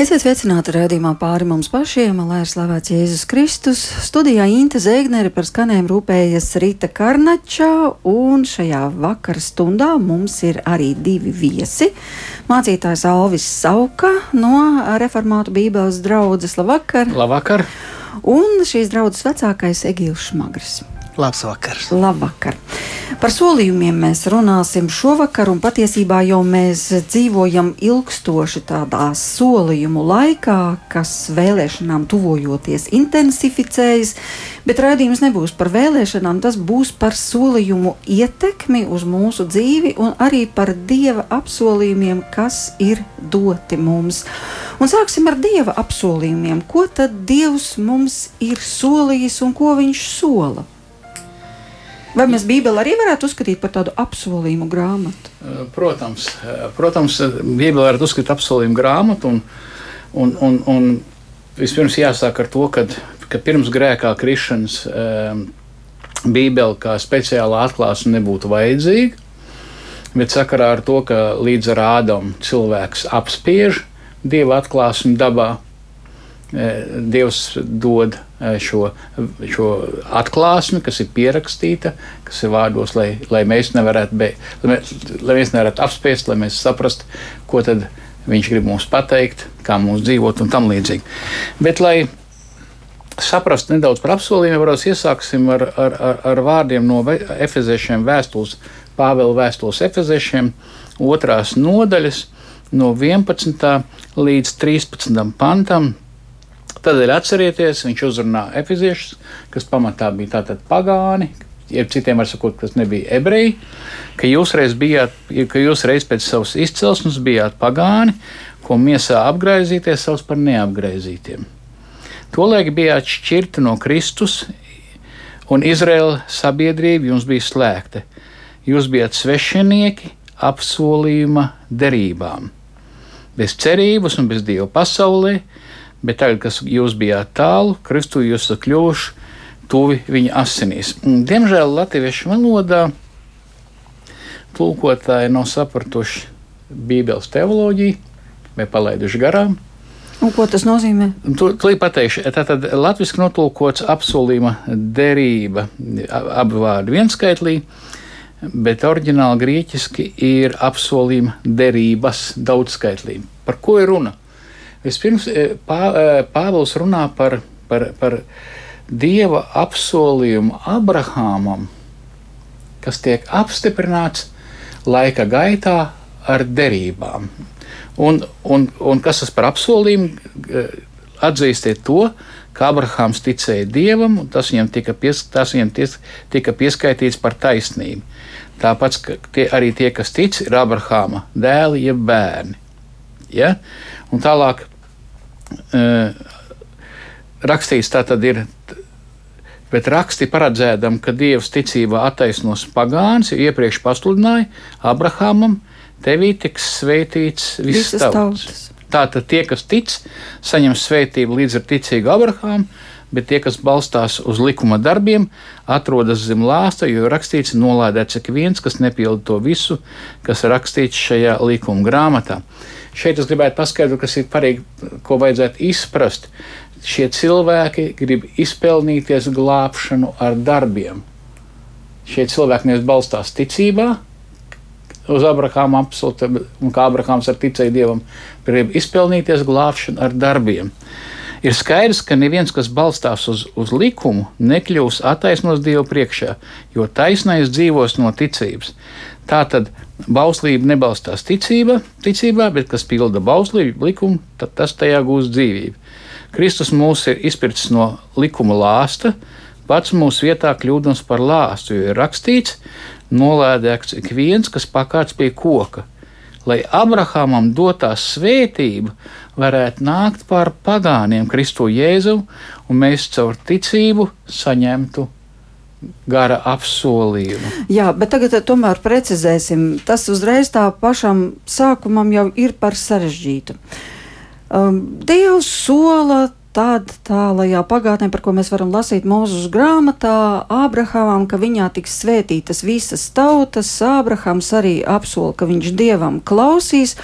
Esiet sveicināti redzējumā pāri mums pašiem, lai ir slavēts Jēzus Kristus. Studijā Inte Zēgnere par skanēm rūpējas Rīta Karnačā, un šajā vakara stundā mums ir arī divi viesi. Mācītājs Alvis Sauka no Reformātu Bībeles draudzes. Labvakar! Labvakar! Un šīs draudzes vecākais Egīls Šmagrs. Labs vakars! Labvakar! Par solījumiem mēs runāsim šovakar, un patiesībā jau mēs dzīvojam ilgstoši tādā solījumu laikā, kas vēlēšanām tuvojoties intensificējas, bet raidījums nebūs par vēlēšanām, tas būs par solījumu ietekmi uz mūsu dzīvi un arī par dieva apsolījumiem, kas ir doti mums. Un sāksim ar dieva apsolījumiem. Ko tad Dievs mums ir solījis un ko viņš sola? Vai mēs Bībeli arī varētu uzskatīt par tādu apsolījumu grāmatu? Eh, protams, eh, protams Bībeli varētu uzskatīt par apsolījumu grāmatu. Un, un, un, un vispirms jāsāk ar to, kad, ka pirms grēkā krišanas Bībele kā speciāla atklāsme nebūtu vajadzīga. Bet sakarā ar to, ka līdz ar Ādamu cilvēks apspiež dieva atklāsmi dabā, Dievs dod šo, šo atklāsmi, kas ir pierakstīta, kas ir vārdos, lai, lai mēs nevarētu, be, lai mēs, lai mēs nevarētu apspiest, lai mēs saprastu, ko tad viņš grib mums pateikt, kā mums dzīvot un tam līdzīgi. Bet, lai saprastu nedaudz par apsolījumiem, varbūt iesāksim ar, ar, ar, ar vārdiem no efeziešiem vēstules, Pāvela vēstules efeziešiem, otrās nodaļas, no 11. līdz 13. pantam Tādēļ atcerieties, viņš uzrunā efeziešus, kas pamatā bija tātad pagāni, jeb citiem var sakot, kas nebija ebreji, ka jūs reiz bijāt, ka jūs reiz pēc savas izcelsmes bijāt pagāni, ko miesā apgraizīties savus par neapgraizītiem. Tolēk bijāt šķirti no Kristus, un Izraēla sabiedrība jums bija slēgta. Jūs bijat svešinieki apsolījuma derībām, bez cerības un bez dieva pasaulē, bet tagad, kad jūs bijāt tālu, Kristu jūs esat kļuvuši tuvi viņa asinīs. Diemžēl latviešu valodā tulkotāji nav sapratuši Bībeles teoloģiju vai palaiduši garām. Un ko tas nozīmē? Tūlīt pateikšu, tātad latviešu notulkots apsolījuma derība, abi vārdi vienskaitlī, bet oriģināli grieķiski ir apsolījuma derības daudzskaitlī. Par ko ir runa? Vispirms e, pā, e, Pāvils runā par, par, par dieva apsolījumu Abrahamam, kas tiek apstiprināts laika gaitā ar derībām. Un, un, un kas tas par apsolījumu? E, atzīstiet to, ka Abrahāms ticēja dievam, un tas viņam tika, pies, tas viņam ties, tika pieskaitīts par taisnību. Tāpat tie, arī tie, kas tic, ir Abrahāma dēli, jeb bērni. Ja? Un tālāk uh, rakstīts, tā tad ir. Bet raksti paredzēdam, ka Dievs ticībā attaisnos pagāns, iepriekš pasludināja Abrahamam, tevī tiks svētīts viss tauts. Tātad tie, kas tic, saņem svētību līdz ar ticīgu Abrahāmu, bet tie, kas balstās uz likuma darbiem, atrodas zem lāsta, jo rakstīts, nolādēts ik viens, kas nepilda to visu, kas rakstīts šajā likuma grāmatā. Šeit es gribētu paskaidrot, kas ir parīgi, ko vajadzētu izprast. Šie cilvēki grib izpelnīties glābšanu ar darbiem. Šie cilvēki nevis balstās ticībā, uz Abrahāma apsolta, un kā Abrahāms ar ticēju Dievam, grib izpelnīties glābšanu ar darbiem. Ir skaidrs, ka neviens, kas balstās uz, uz likumu, nekļūs attaisnos Dievu priekšā, jo taisnais dzīvos no ticības. Tā tad bauslība nebalstās ticība, ticībā, bet kas pilda bauslību, likumu, tad tas tajā gūs dzīvību. Kristus mūs ir izpircis no likuma lāsta, pats mūsu vietā kļūdams par lāstu, jo ir rakstīts, nolēdēts ik viens, kas pakāts pie koka, lai Abrahamam dotā svētība varētu nākt pār pagāniem Kristu Jēzu, un mēs caur ticību saņemtu gara apsolījumu. Jā, bet tagad tomēr precizēsim. Tas uzreiz tā pašam sākumam jau ir par sarežģītu. Um, Dievs sola Tad tālajā pagātnē, par ko mēs varam lasīt mūsu grāmatā, Ābrahamam, ka viņā tiks svētītas visas tautas, Ābrahams arī apsola, ka viņš dievam klausīs,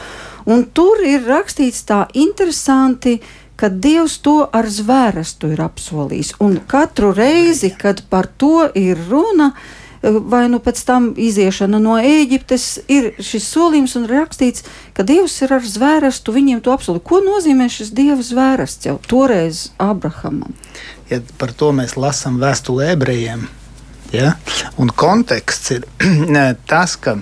Un tur ir rakstīts tā interesanti, ka Dievs to ar zvērestu ir apsolījis. Un katru reizi, kad par to ir runa, vai nu pēc tam iziešana no Ēģiptes, ir šis solījums un rakstīts, ka Dievs ir ar zvērestu viņiem to apsolījis. Ko nozīmē šis Dieva zvērests jau toreiz Abrahamam? Ja par to mēs lasām vēstulē ebrejiem. Ja? Un konteksts ir tas, ka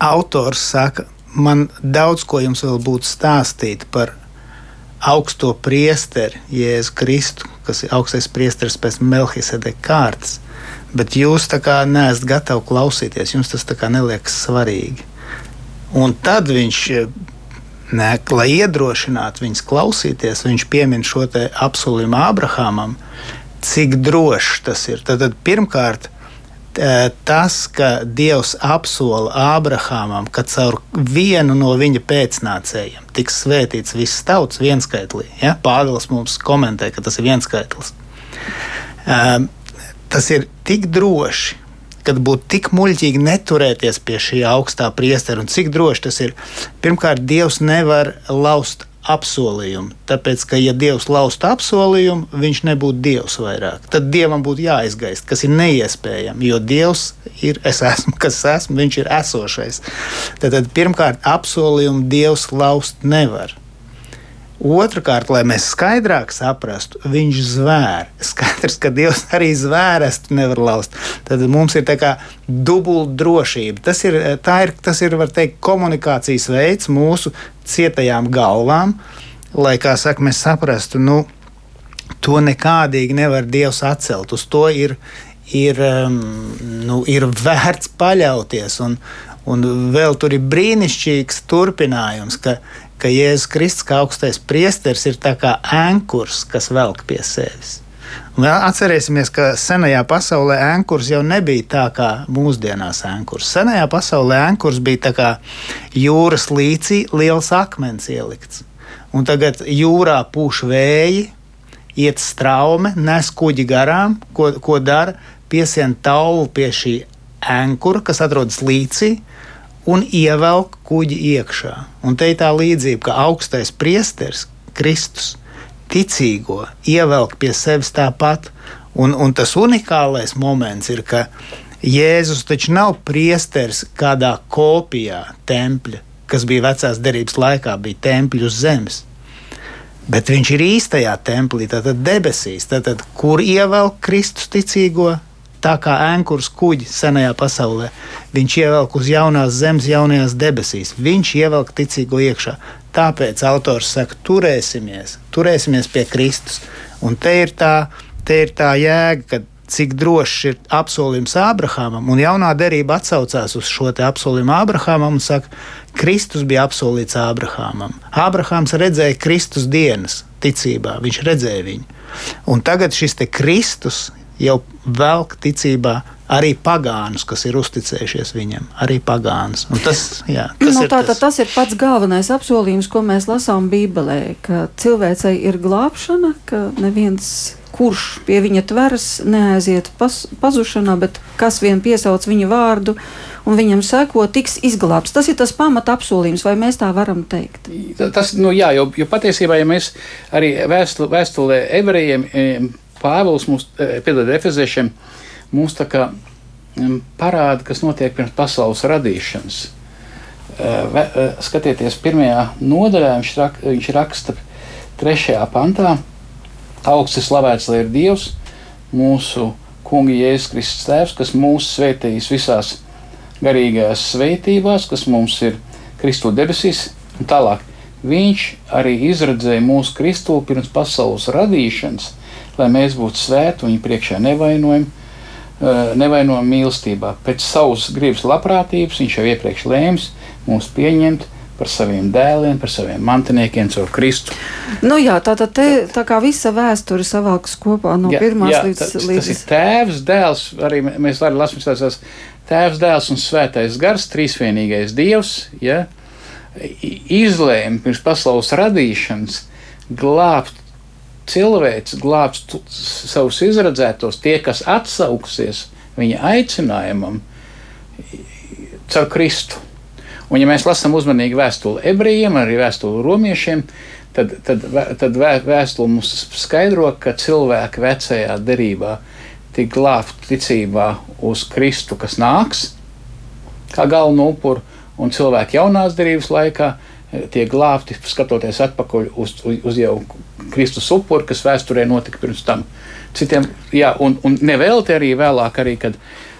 autors saka, man daudz ko jums vēl būtu stāstīt par augsto priesteri Jēzu Kristu, kas ir augstais priesteris pēc Melkisedeka kārtas. Bet jūs tā kā neesat gatavi klausīties, jums tas tā kā neliekas svarīgi. Un tad viņš, ne, lai iedrošinātu viņus klausīties, viņš piemin šo apsolījumu Abrahamam, cik drošs tas ir. Tad, tad pirmkārt, tas, ka Dievs apsola Ābrahamam, ka caur vienu no viņa pēcnācējiem tiks svētīts viss tauts vienskaitlī. Ja? Pāvils mums komentē, ka tas ir vienskaitlis. Um, tas ir tik droši, kad būtu tik muļķīgi neturēties pie šī augstā priestera, un cik droši tas ir. Pirmkārt, Dievs nevar laust apsolījumu. Tāpēc, ka ja Dievs laustu apsolījumu, viņš nebūtu Dievs vairāk. Tad Dievam būtu jāizgaist, kas ir neiespējami, jo Dievs ir es esmu, kas esmu, viņš ir esošais. Tad, tad pirmkārt, apsolījumu Dievs laust nevar. Otrakārt, lai mēs skaidrāk saprastu, viņš zvēr. Skaidrs, ka Dievs arī zvērstu nevar laust. Tad mums ir tā kā dubulta drošība. Tas ir, ir, tas ir teikt, komunikācijas veids mūsu cietajām galvām, lai, kā saka, mēs saprastu, nu, to nekādīgi nevar Dievs atcelt. Uz to ir, ir, um, nu, ir vērts paļauties. Un, un vēl tur ir brīnišķīgs turpinājums, ka, ka Jēzus Kristus, kā augstais priesteris, ir kā ankurs, kas velk pie sevis. Un atcerēsimies, ka senajā pasaulē ankurs jau nebija tā kā mūsdienās ankurs. Senajā pasaulē ankurs bija tā kā jūras līcī liels akmens ielikts. Un tagad jūrā pūš vēji, iet straume, nes kuģi garām, ko, ko dara, piesien tauvu pie šī ankura, kas atrodas līcī, un ievelk kuģi iekšā. Un te ir tā līdzība, ka augstais priesteris, Kristus, ticīgo ievelk pie sevis tāpat. Un, un tas unikālais moments ir, ka Jēzus taču nav priesteris kādā kopijā tempļa, kas bija vecās derības laikā, bija tempļi uz zemes. Bet viņš ir īstajā templī, tātad debesīs, tātad, kur ievelk Kristus ticīgo, tā kā ēnkurs kuģi senajā pasaulē. Viņš ievelk uz jaunās zemes, jaunajās debesīs. Viņš ievelk ticīgo iekšā. Tāpēc autors saka, turēsimies, turēsimies pie Kristus. Un te ir tā, te ir tā jēga, ka cik drošs ir apsolījums Ābrahamam, un jaunā derība atsaucās uz šo apsolījumu Ābrahamam un saka, Kristus bija apsolīts Ābrahamam. Ābrahams redzēja Kristus dienas ticībā, viņš redzēja viņu. Un tagad šis Kristus jau velk ticībā arī pagānus, kas ir uzticējušies viņam, arī pagānus. Un tas, jā, tas, nu, ir tā, tas. tas ir pats galvenais apsolījums, ko mēs lasām Bībelē, ka cilvēcei ir glābšana, ka neviens kurš pie viņa tveras, neaiziet pas, pazušanā, bet kas vien piesauc viņa vārdu un viņam seko, tiks izglābts. Tas ir tas pamata apsolījums, vai mēs tā varam teikt? Tas, nu, jā, jo, jo patiesībā, ja mēs arī vēstulē, vēstulē ebrejiem Pāvils mums, e, piedod efeziešiem, mums tā kā parāda, kas notiek pirms pasaules radīšanas. E, e, skatieties, pirmajā nodaļā viņš, rak, viņš raksta trešajā pantā, augsts slavēts, lai ir Dievs, mūsu kungi Jēzus Kristus Tēvs, kas mūs svētījis visās garīgajās svētībās, kas mums ir Kristu debesīs, un tālāk. Viņš arī izredzēja mūsu Kristu pirms pasaules radīšanas, lai mēs būtu svēti, viņa priekšā nevainojami, eh, nevainojami mīlestībā. Pēc savas gribas labprātības viņš jau iepriekš lēms mūs pieņemt par saviem dēliem, par saviem mantiniekiem, caur Kristu. Nu jā, tā, tā, te, tā kā visa vēsture savākas kopā no jā, pirmās jā, līdz, tas, līdz. Tas ir tēvs, dēls, arī mēs arī lasām tās tēvs, dēls un svētais gars, trīsvienīgais dievs, ja, izlēma pirms pasaules radīšanas glābt cilvēks glābs savus izredzētos, tie, kas atsauksies viņa aicinājumam caur Kristu. Un, ja mēs lasām uzmanīgi vēstuli ebrejiem, arī vēstuli romiešiem, tad, tad, tad vēstule mums skaidro, ka cilvēki vecajā derībā tika glābti ticībā uz Kristu, kas nāks kā galveno upuru, un cilvēki jaunās derības laikā eh, tiek glābti, skatoties atpakaļ uz, uz, uz jau Kristus upuri, kas vēsturē notika pirms tam. Citiem, jā, un, un nevelti arī vēlāk, arī, kad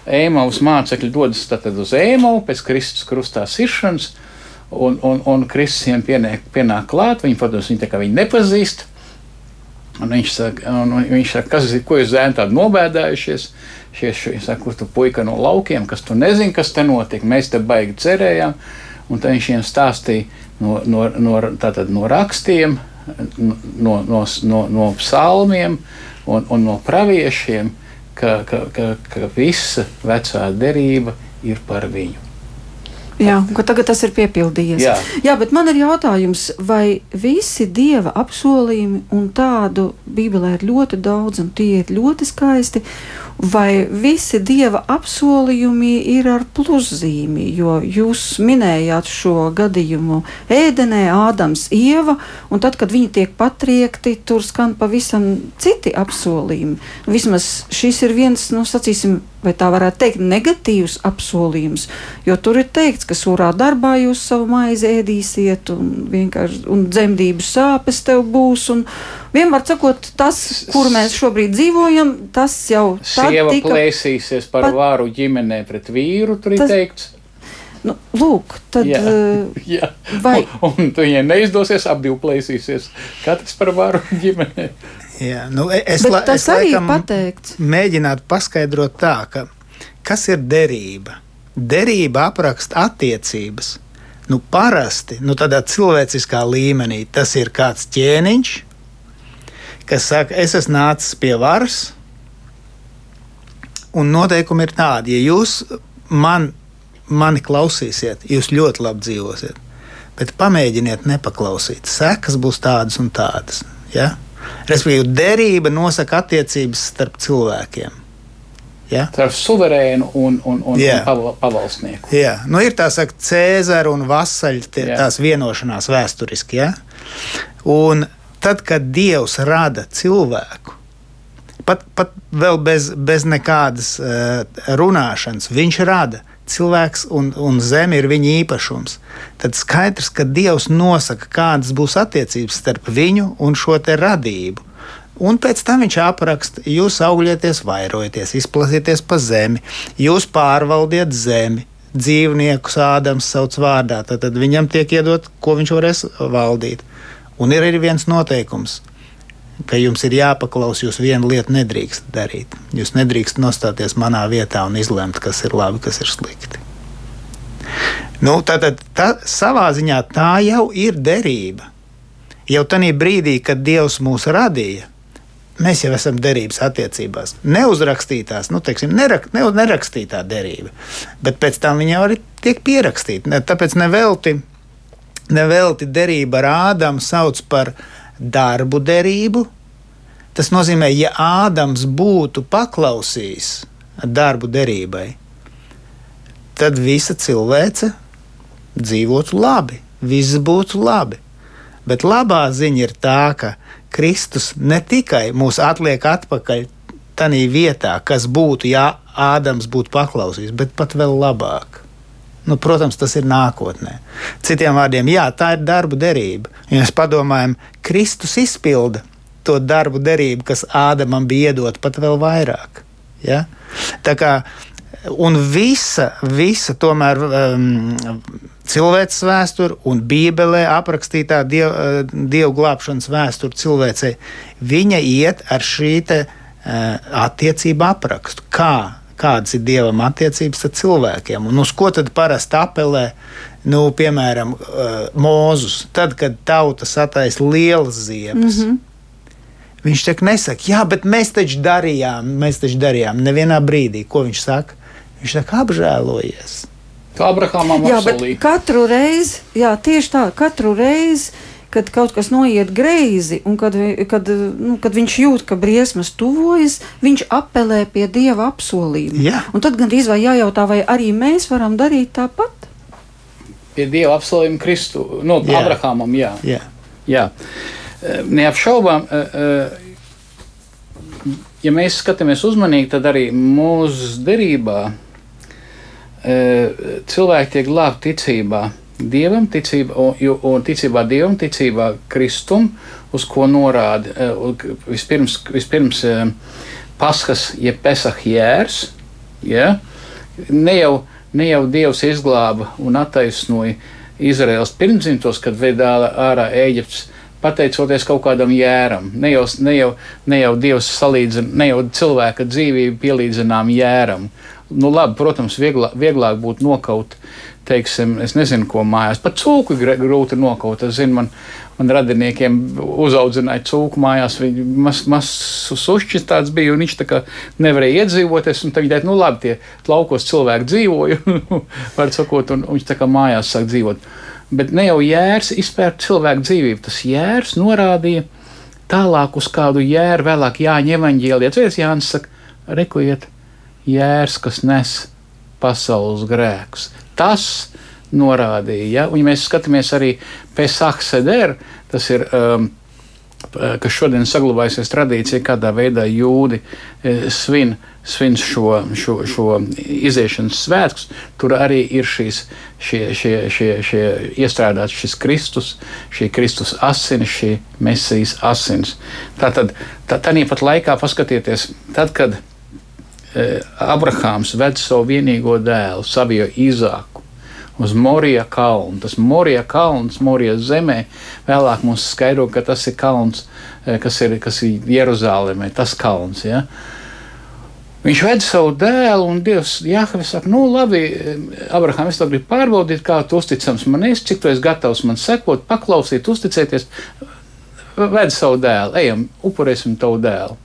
Ēmaus mācekļi dodas uz Ēmau pēc Kristus krustā siršanas, un, un, un Kristus viņiem pienāk, pienāk klāt. Viņi, protams, viņi tā kā viņi nepazīst. Un viņš saka, un viņš saka kas, ko jūs zēni tādi nobēdājušies? Šie, šie saka, kur tu puika no laukiem, kas tu nezini, kas te notiek. Mēs te baigi cerējām. Un tad viņš viņiem stāstīja no, no, no, no rakstiem, no, no, no, no psalmiem un, un no praviešiem, ka, ka, ka, ka visa vecā derība ir par viņu. Jā, ka tagad tas ir piepildījies. Jā. Jā, bet man ir jautājums, vai visi dieva apsolījumi, un tādu Bībelē ir ļoti daudz, un tie ir ļoti skaisti, vai visi dieva apsolījumi ir ar pluszīmi, jo jūs minējāt šo gadījumu ēdenē, Ādams, Ieva, un tad, kad viņi tiek patriekti, tur skan pavisam citi apsolījumi. Vismaz šis ir viens, nu, sacīsim, vai tā varētu teikt, negatīvs apsolījums, jo tur ir teikts, ka surā darbā jūs savu maizi ēdīsiet, un vienkārši un dzemdību sāpes tev būs, un vienmēr sakot, tas, kur mēs šobrīd dzīvojam, tas jau tā sieva tika, plēsīsies par pat, vāru ģimenē pret vīru, tur ir tas, teikts. Nu, lūk, tad. Jā, uh, jā. Vai... Un, un tu, ja neizdosies, abi plēsīsies. Katrs par vāru ģimenē. Jā, nu, e, es, Bet tas es arī ir pateikts. Mēģināt paskaidrot tā, ka kas ir derība? Derība apraksta attiecības. Nu, parasti, nu, tādā cilvēciskā līmenī, tas ir kāds ķēniņš, kas saka, es esmu nācis pie varas, Un noteikumi ir tādi, ja jūs man, mani klausīsiet, jūs ļoti labi dzīvosiet. Bet pamēģiniet nepaklausīt. Sekas būs tādas un tādas. Ja? Respektīvi, derība nosaka attiecības starp cilvēkiem. Ja? Starp suverēnu un, un, un, Jā. un pavalsnieku. Jā, nu, ir tā sakot, Cēzara un Vasaļa tie, tās vienošanās vēsturiski. Ja? Un tad, kad Dievs rada cilvēku, pat, pat vēl bez, bez nekādas uh, runāšanas, viņš rada. Cilvēks un, un zeme ir viņa īpašums. Tad skaidrs, ka Dievs nosaka, kādas būs attiecības starp viņu un šo radību. Un pēc tam viņš apraksta, jūs augļieties, vairojieties, izplatieties pa zemi, jūs pārvaldiet zemi, dzīvniekus Ādams sauc vārdā, tad, viņam tiek iedot, ko viņš varēs valdīt. Un ir arī viens noteikums ka jums ir jāpaklaus, jūs vienu lietu nedrīkst darīt. Jūs nedrīkst nostāties manā vietā un izlemt, kas ir labi, kas ir slikti. Nu, tātad tā, savā ziņā tā jau ir derība. Jau tajā brīdī, kad Dievs mūs radīja, mēs jau esam derības attiecībās. Neuzrakstītās, nu, teiksim, nerak, ne, nerakstītā derība, bet pēc tam viņa jau arī tiek pierakstīta. Tāpēc nevelti, nevelti derība ar Ādamu sauc par darbu derību. Tas nozīmē, ja Ādams būtu paklausījis darbu derībai, tad visa cilvēce dzīvotu labi, viss būtu labi. Bet labā ziņa ir tā, ka Kristus ne tikai mūs atliek atpakaļ tajā vietā, kas būtu, ja Ādams būtu paklausījis, bet pat vēl labāk. Nu, protams, tas ir nākotnē. Citiem vārdiem, jā, tā ir darba derība. Ja mēs padomājam, Kristus izpilda to darbu derību, kas Ādamam bija iedota pat vēl vairāk. Ja? Tā kā un visa, visa tomēr um, cilvēces vēsture un Bībelē aprakstītā diev, uh, dievu glābšanas vēsture cilvēcei, viņa iet ar šī te, uh, attiecību aprakstu. Kā kādas ir dievam attiecības ar cilvēkiem. Un uz ko tad parasti apelē? Nu, piemēram, uh, Mūzus, tad, kad tauta sataisa lielas ziemas. Mm -hmm. Viņš tā nesaka, jā, bet mēs taču darījām, mēs taču darījām. Nevienā brīdī, ko viņš saka, viņš saka, apžēlojies. Kā Abrahamam apsolīja. Katru reizi, jā, tieši tā, katru reizi kad kaut kas noiet greizi, un kad, kad, nu, kad viņš jūt, ka briesmas tuvojas, viņš apelē pie dieva apsolījuma. Jā. Un tad gandrīz vai jājautā, vai arī mēs varam darīt tāpat. pie Dieva apsolījuma Kristu, no Jā. Abrahamam. Jā. Jā. Jā. Eh, Neapšaubām, eh, eh, ja mēs skatāmies uzmanīgi, tad arī mūsu derībā cilvēki tiek glābti ticībā. Dievam, ticībā, un, un ticībā Dievam, ticībā Kristum, uz ko norāda eh, vispirms, vispirms eh, Paskas, jeb Pesach jērs. Ja? Ne, jau, ne jau Dievs izglāba un attaisnoja Izraels pirmdzimtos, kad vedāla ārā Eģiptes, pateicoties kaut kādam jēram. Ne jau, ne jau, ne jau Dievs salīdzina, ne jau cilvēka dzīvību pielīdzinām jēram. Nu, labi, protams, vieglāk, vieglāk būtu nokaut, teiksim, es nezinu, ko mājās. Pat cūku gr- grūti nokaut. Es zinu, man, man radiniekiem uzaudzināja cūku mājās. Viņi mazs maz sušķis tāds bija, un viņš tā kā nevarēja iedzīvoties. Tad viņi teica, nu labi, tie laukos cilvēki dzīvoja, var sakot, un, un viņš tā kā mājās sāk dzīvot. Bet ne jau jērs izpērk cilvēku dzīvību. Tas jērs norādīja tālāk uz kādu jēru, vēlāk Jāņa evaņģēlī. Atcerieties, Jānis saka, rekojiet, jērs, kas nes pasaules grēkus. Tas norādīja, ja? un ja mēs skatāmies arī Pesach Seder, tas ir. Um, kas šodien saglabājusies tradīcija, kādā veidā jūdi eh, svin, svin šo, šo, šo iziešanas svētkus. Tur arī ir šīs, šie, šie, šie, šie iestrādāts šis Kristus, šī Kristus asinis, šī mesijas asinis. Tātad, tā, tā pat laikā paskatieties, tad, kad Abrahāms ved savu vienīgo dēlu, savu Izāku uz Morija kalnu. Tas Morija kalns, Morija zemē, vēlāk mums skaidro, ka tas ir kalns, eh, kas ir, kas ir Jeruzalemē, tas kalns. Ja? Viņš ved savu dēlu, un Dievs Jāhavis saka, nu, labi, Abraham, es to gribu pārbaudīt, kā tu uzticams man esi, cik tu esi gatavs man sekot, paklausīt, uzticēties. Ved savu dēlu, ejam, upurēsim tavu dēlu.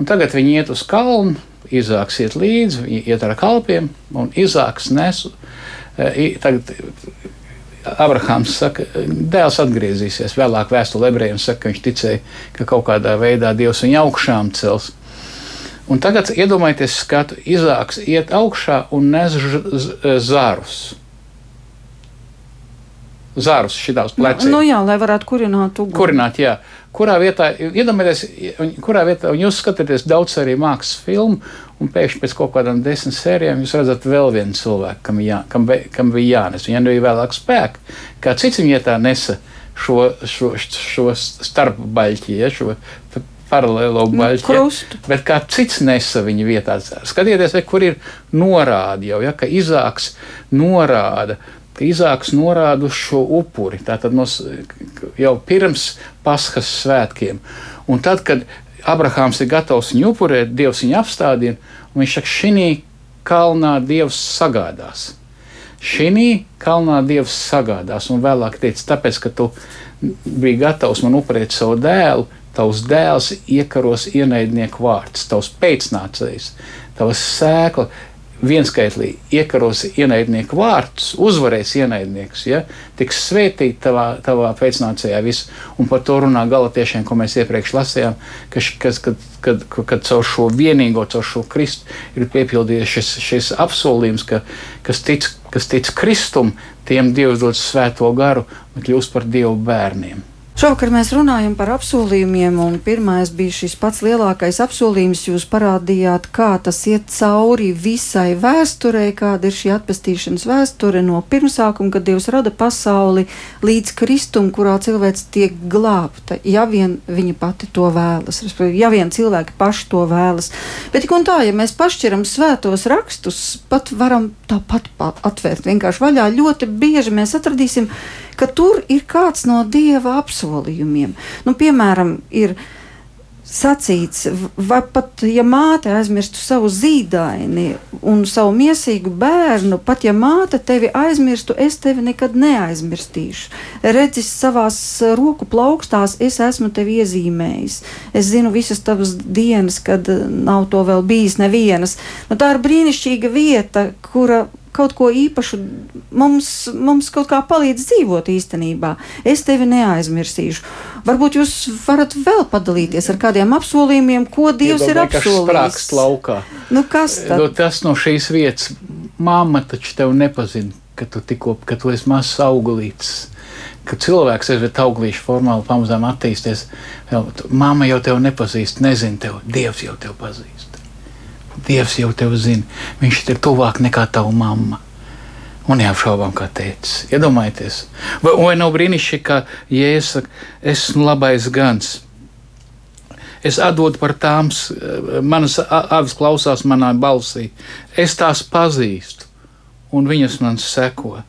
Un tagad viņi iet uz kalnu, Izāks iet līdzi, iet ar kalpiem, un Izāks nes. eh, Tagad Abrahams saka, dēls atgriezīsies. Vēlāk vēstule ebrejiem saka, ka viņš ticēja, ka kaut kādā veidā Dievs viņu augšām cels. Un tagad iedomājieties, skatu, Izāks iet augšā un nes zarus. Zarus šitās pleciem. Nu, jā, lai varētu kurināt uguni. Kurināt, jā. Kurā vietā, iedomājieties, kurā vietā, un jūs skatāties daudz arī mākslas filmu, un pēkšņi pēc kaut kādām desmit sērijām jūs redzat vēl vienu cilvēku, kam, jā, kam, be- kam bija jānes. Viņam bija vēlāk spēka. Kā cits viņa vietā nesa šo, šo, šo starpbaļķi, ja, šo paralēlo Nu, baļķi. krustu. Bet kā cits nesa viņa vietā, skatieties, kur ir norāde jau, ja, ka Izāks norāda. Ka Izāks norāda uz šo upuri tātad no, s- jau pirms Paskas svētkiem. Un tad, kad Abrahāms ir gatavs viņu upurēt, Dievs viņu apstādina, un viņš saka, šī kalnā Dievs sagādās. Šī kalnā Dievs sagādās, un vēlāk teica, tāpēc, ka tu biji gatavs man upurēt savu dēlu, tavs dēls iekaros ienaidnieku vārds, tavs pēcnācējs, tavs sēkla vienskaitlī iekaros ienaidnieku vārds, uzvarēs ienaidnieks, ja, tiks svētīt tavā, tavā pēcnācējā viss. Un par to runā galotiešiem, ko mēs iepriekš lasījām, ka, kas, kad, kad, kad, kad caur šo vienīgo, caur šo Kristu ir piepildījies šis, šis apsolījums, ka kas tic, kas tic Kristum, tiem Dievs dod svēto garu un kļūst par Dievu bērniem. Šovakar mēs runājam par apsolījumiem, un pirmais bija šis pats lielākais apsolījums. Jūs parādījāt, kā tas iet cauri visai vēsturei, kāda ir šī atpestīšanas vēsture no pirmsākuma, kad Dievs rada pasauli, līdz kristum, kurā cilvēks tiek glābta, ja vien viņa pati to vēlas, ja vien cilvēki paši to vēlas. Bet tik un tā, ja mēs pašķiram svētos rakstus, pat varam tāpat pa- atvērt vienkārši vaļā, ļoti bieži mēs atradīsim, ka tur ir kāds no dieva apsolījumiem. Nu, piemēram, ir sacīts, vai pat ja māte aizmirstu savu zīdaini un savu miesīgu bērnu, pat ja māte tevi aizmirstu, es tevi nekad neaizmirstīšu. Redzis savās roku plaukstās, es esmu tevi iezīmējis. Es zinu visas tavas dienas, kad nav to vēl bijis nevienas. Nu, tā ir brīnišķīga vieta, kura kaut ko īpašu mums, mums kaut kā palīdz dzīvot īstenībā. Es tevi neaizmirsīšu. Varbūt jūs varat vēl padalīties ar kādiem apsolījumiem, ko Dievs ir ka sprākst apsolījis. Nu, kas tad? Nu, tas no šīs vietas, māma taču tev nepazina, ka tu tikko, ka tu esi mazs augulīts. Kad cilvēks ir auglīšu formāli pamazām attīstīties, māma jau tevi nepazīst, nezina tevi, Dievs jau tevi pazīst. Dievs jau tevi zina, viņš ir tuvāk nekā tava mamma. Un neapšaubām, kā teicis. Iedomājieties, vai, vai nav brīnišķīgi, ka Jēzus saka, esmu labais gans. Es atdodu par tām, manas avis klausās manā balsī. Es tās pazīstu, un viņas man seko.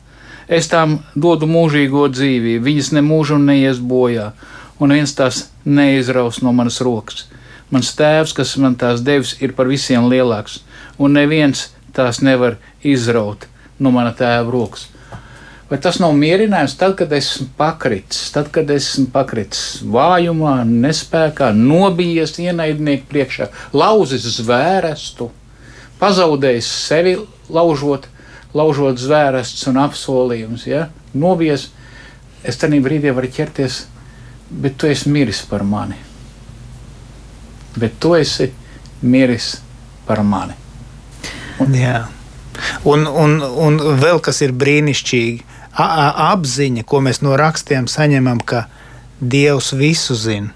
Es tām dodu mūžīgo dzīvību, viņas ne mūžu neies bojā, un viens tās neizraus no manas rokas. Mans tēvs, kas man tās devis, ir par visiem lielāks, un neviens tās nevar izraut no mana tēva rokas. Vai tas nav mierinājums tad, kad esmu pakritis, tad, kad esmu pakritis vājumā, nespējā, nobijies ienaidnieku priekšā, lauzis zvērestu, pazaudējis sevi, laužot, laužot zvērestus un apsolījumus, ja? nobijies. Es tajā brīdī varu ķerties, bet tu esi miris par mani. Bet tu esi miris par mani. Un, Jā. Un, un, un vēl kas ir brīnišķīgi, apziņa, ko mēs no rakstiem saņemam, ka Dievs visu zina.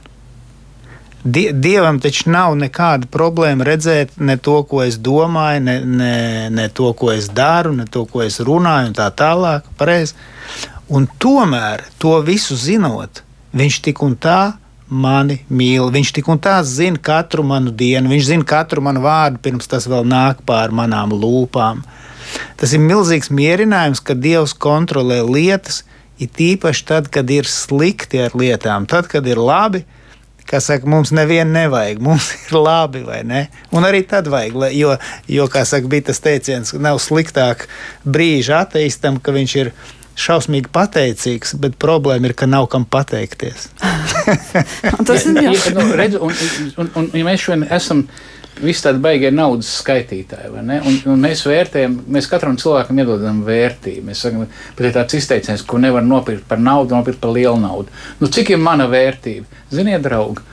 Die, dievam taču nav nekāda problēma redzēt ne to, ko es domāju, ne, ne, ne to, ko es daru, ne to, ko es runāju, un tā tālāk. Pareiz. Un tomēr, to visu zinot, viņš tik un tā mani mīl. Viņš tik un tā zina katru manu dienu, viņš zina katru manu vārdu, pirms tas vēl nāk pār manām lūpām. Tas ir milzīgs mierinājums, ka Dievs kontrolē lietas, it īpaši tad, kad ir slikti ar lietām, tad, kad ir labi. Kā saka, mums nevienu nevajag, mums ir labi, vai ne? Un arī tad vajag, jo, jo kā saka, bija tas teiciens, nav sliktāk brīža ateistam, ka viņš ir šausmīgi pateicīgs, bet problēma ir, ka nav kam pateikties. tas ir ja, nu, redz, un, un, un, un ja mēs šodien esam visi tādi baigie naudas skaitītāji. Un, un mēs vērtējam, mēs katram cilvēkam iedodam vērtību. Mēs sakām, bet ir tāds izteiciens, ko nevar nopirkt par naudu, nopirkt par lielu naudu. Nu, cik ir mana vērtība? Ziniet, draugi,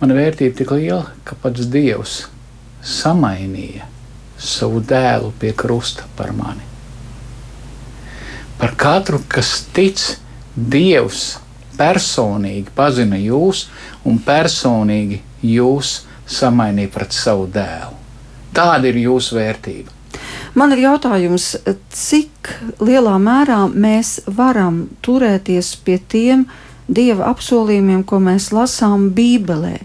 mana vērtība tik liela, ka pats Dievs samainīja savu dēlu pie krusta par mani. Par katru, kas tic, Dievs personīgi pazina jūs un personīgi jūs samainīja pret savu dēlu. Tāda ir jūsu vērtība. Man ir jautājums, cik lielā mērā mēs varam turēties pie tiem dieva apsolījumiem, ko mēs lasām Bībelē?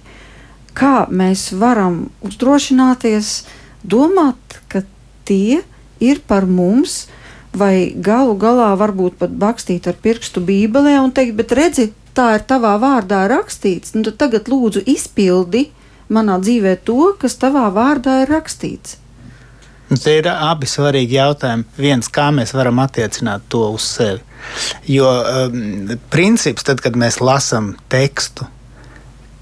Kā mēs varam uzdrošināties domāt, ka tie ir par mums, vai galu galā varbūt pat bakstīt ar pirkstu Bībelē un teikt, bet redzi, tā ir tavā vārdā rakstīts, nu tad tagad lūdzu izpildi manā dzīvē to, kas tavā vārdā ir rakstīts? Tie ir abi svarīgi jautājumi. Viens, kā mēs varam attiecināt to uz sevi. Jo um, princips, tad, kad mēs lasām tekstu,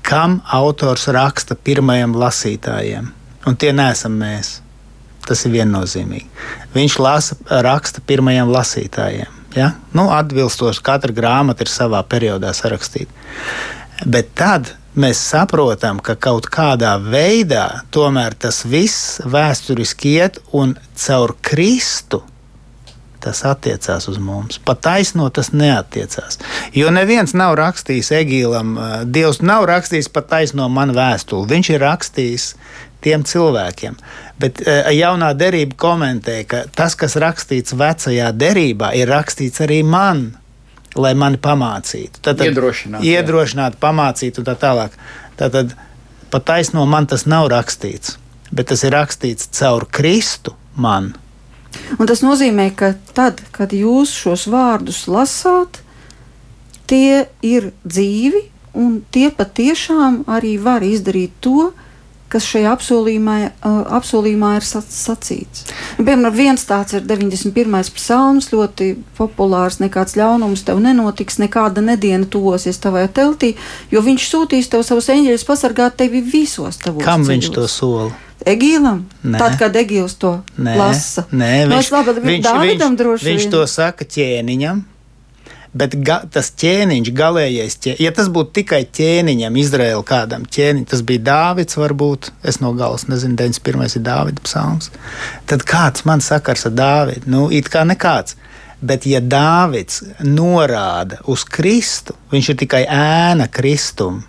kam autors raksta pirmajam lasītājiem, un tie neesam mēs. Tas ir viennozīmīgi. Viņš lasa, raksta pirmajiem lasītājiem. Ja? Nu, atbilstoši katra grāmata ir savā periodā sarakstīta. Bet tad mēs saprotam, ka kaut kādā veidā tomēr tas viss vēsturiski iet un caur Kristu. Tas attiecās uz mums. Pat taisno tas neatiecās. Jo neviens nav rakstījis Egīlam, Dievs nav rakstījis pat taisno man vēstuli. Viņš ir rakstījis tiem cilvēkiem. Bet jaunā derība komentē, ka tas, kas rakstīts vecajā derībā, ir rakstīts arī man lai mani pamācītu. Tad, tad iedrošināt, iedrošināt pamācīt un tā tālāk. Tad pat taisno man tas nav rakstīts, bet tas ir rakstīts caur Kristu man. Un tas nozīmē, ka tad, kad jūs šos vārdus lasāt, tie ir dzīvi un tie patiešām arī var izdarīt to, kas šajā apsolījumā, apsolījumā ir sacīts. Piemēram, viens tāds ir 91. psalms, ļoti populārs. Nekāds ļaunums tev nenotiks, nekāda nediena tuvosies tavai teltī, jo viņš sūtīs tev savus eņģeļus pasargāt tevi visos tavos Kam ceļos. viņš to sola? Egīlam, nē. tad, kad Egīls to nē, lasa. Nē, nu, viņš, labi, viņš, viņš, viņš to saka ķēniņam, Bet ga, tas ķēniņš, galīgais ķēniņš, ja tas būtu tikai ķēniņam, Izraēla kādam ķēniņam, tas bija Dāvids, varbūt es no galas nezinu, 91. ir Dāvida psalms. Tad kāds man sakars ar Dāvidu? Nu, it kā nekāds. Bet, ja Dāvids norāda uz Kristu, viņš ir tikai ēna Kristum.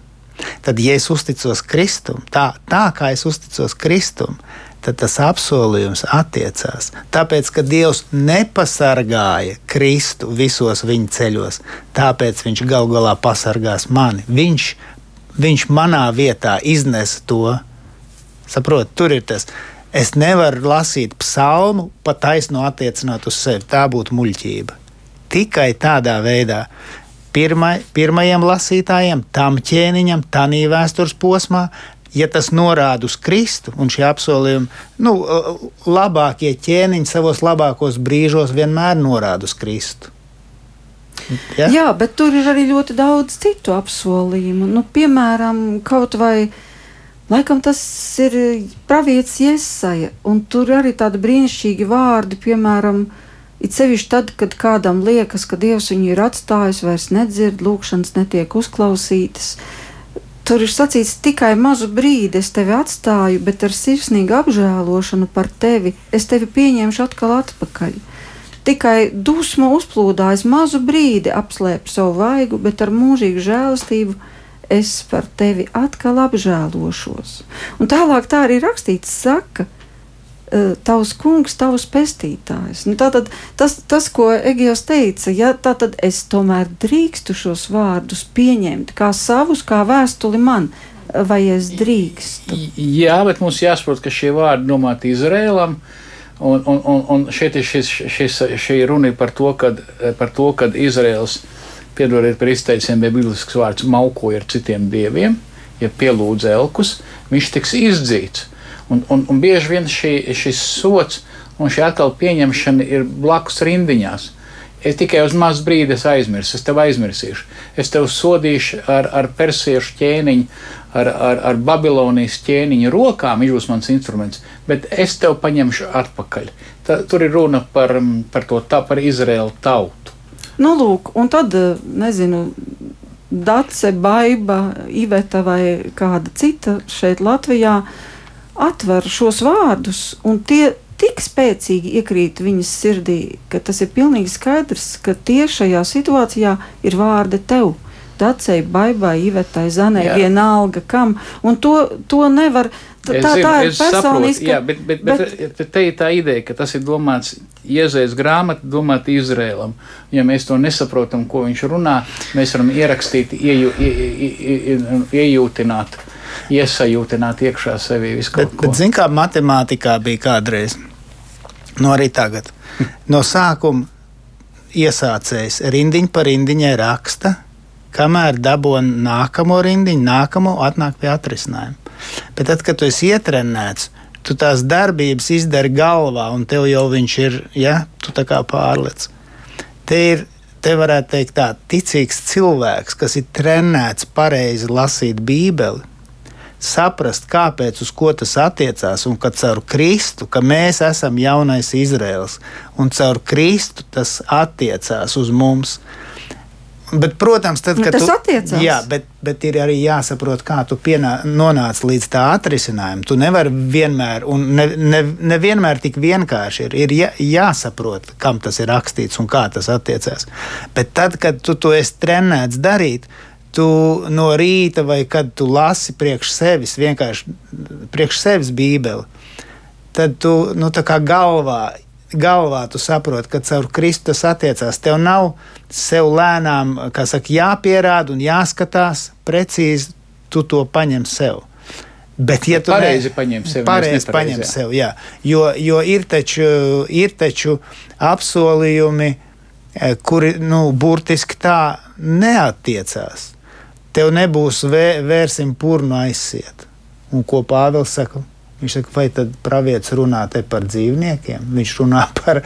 Tad, ja es uzticos Kristum, tā, tā kā es uzticos Kristum, tad tas apsolījums attiecās. Tāpēc, ka Dievs nepasargāja Kristu visos viņa ceļos, tāpēc Viņš gal galā pasargās mani. Viņš, viņš manā vietā iznesa to. Saprot, tur ir tas. Es nevaru lasīt psalmu, pa taisnu attiecināt uz sevi. Tā būtu muļķība. Tikai tādā veidā pirmai, pirmajam lasītājam, tam ķēniņam, tādā vēstures posmā, ja tas norāda uz Kristu un šie apsolījumi, nu, labākie ķēniņi savos labākos brīžos vienmēr norāda uz Kristu. Ja? Jā, bet tur ir arī ļoti daudz citu apsolījumu. Nu, piemēram, kaut vai laikam tas ir pravietis Iesaja, un tur arī tādi brīnišķīgi vārdi, piemēram, It sevišķi tad, kad kādam liekas, ka Dievs viņu ir atstājis, vairs nedzird, lūkšanas netiek uzklausītas. Tur ir sacīts tikai mazu brīdi, es tevi atstāju, bet ar sirsnīgu apžēlošanu par tevi es tevi pieņemšu atkal atpakaļ. Tikai dusmu uzplūdājis mazu brīdi, apslēp savu vaigu, bet ar mūžīgu žēlastību es par tevi atkal apžēlošos. Un tālāk tā arī rakstīts, saka, tavs kungs, tavs pestītājs. Nu, tātad, tas, tas, ko Egejs teica, ja, tad es tomēr drīkstu šos vārdus pieņemt kā savus, kā vēstuli man, vai es drīkstu. Jā, bet mums jāsaprot, ka šie vārdi domāti Izrēlam. Un, un, un, un šeit ir šis, šis, šī runa par to, kad, par to, kad Izraels, piedodiet par izteicienu, bija biblisks vārds, maukoja ar citiem dieviem, ja pielūdz elkus, viņš tiks izdzīts. Un, un, un bieži vien šī, šis sots un šī atkal pieņemšana ir blakus rindiņās. Es tikai uz mazu brīdi aizmirsu, es tevi aizmirsīšu. Es tevi sodīšu ar, ar persiešu ķēniņu, ar, ar, ar Babilonijas ķēniņu rokām, viņš būs mans instruments, bet es tevi paņemšu atpakaļ. Tā, tur ir runa par, par to tā, par Izraēlu tautu. Nu, lūk, un tad, nezinu, Dace, Baiba, Iveta vai kāda cita šeit Latvijā atver šos vārdus, un tie tik spēcīgi iekrīt viņas sirdī, ka tas ir pilnīgi skaidrs, ka tie šajā situācijā ir vārdi tev. Dacei, baibai, Ivetai, Zanai, vienalga kam, un to, to nevar. Tā, zinu, tā ir personiska. Jā, bet, bet, bet, bet te ir tā ideja, ka tas ir domāts Iezējas grāmata, domāta Izrēlam. Ja mēs to nesaprotam, ko viņš runā, mēs varam ierakstīt, ieju, ie, ie, ie, iejūtināt iesajūtināt iekšā sevī visu bet, ko. Bet, zin, kā matemātikā bija kādreiz, no arī tagad. No sākuma iesācējs rindiņu pa rindiņai raksta, kamēr dabūna nākamo rindiņu, nākamo atnāk pie atrisinājuma. Bet tad, kad tu esi ietrenēts, tu tās darbības izdari galvā, un tev jau viņš ir, ja tu tā kā pārlec. Te ir te varētu teikt, tā ticīgs cilvēks, kas ir trenēts pareizi lasīt Bībeli, saprast, kāpēc, uz ko tas attiecās, un ka caur Kristu, ka mēs esam jaunais Izraels, un caur Kristu tas attiecās uz mums. Bet, protams, tad, kad nu, tas tu, attiecās. Jā, bet, bet ir arī jāsaprot, kā tu pienā, nonāc līdz tā atrisinājumam. Tu nevari vienmēr, un ne, ne, ne vienmēr tik vienkārši ir, ir jā, jāsaprot, kam tas ir rakstīts un kā tas attiecās. Bet tad, kad tu to esi trenēts darīt, tu no rīta vai kad tu lasi priekš sevis, vienkārši priekš sevis Bībeli, tad tu nu, galvā, galvā tu saproti, ka caur Kristu tas attiecās. Tev nav sev lēnām saka, jāpierāda un jāskatās precīzi, tu to paņem sev. Bet, ja tu pareizi paņem sev, pareizi paņem jā. sev jā. Jo, jo ir, taču, ir taču apsolījumi, eh, kuri nu, burtiski tā neatiecās tev nebūs vē, vērsim purnu aizsiet. Un ko Pāvils saka? Viņš saka, vai tad pravietis runā te par dzīvniekiem? Viņš runā par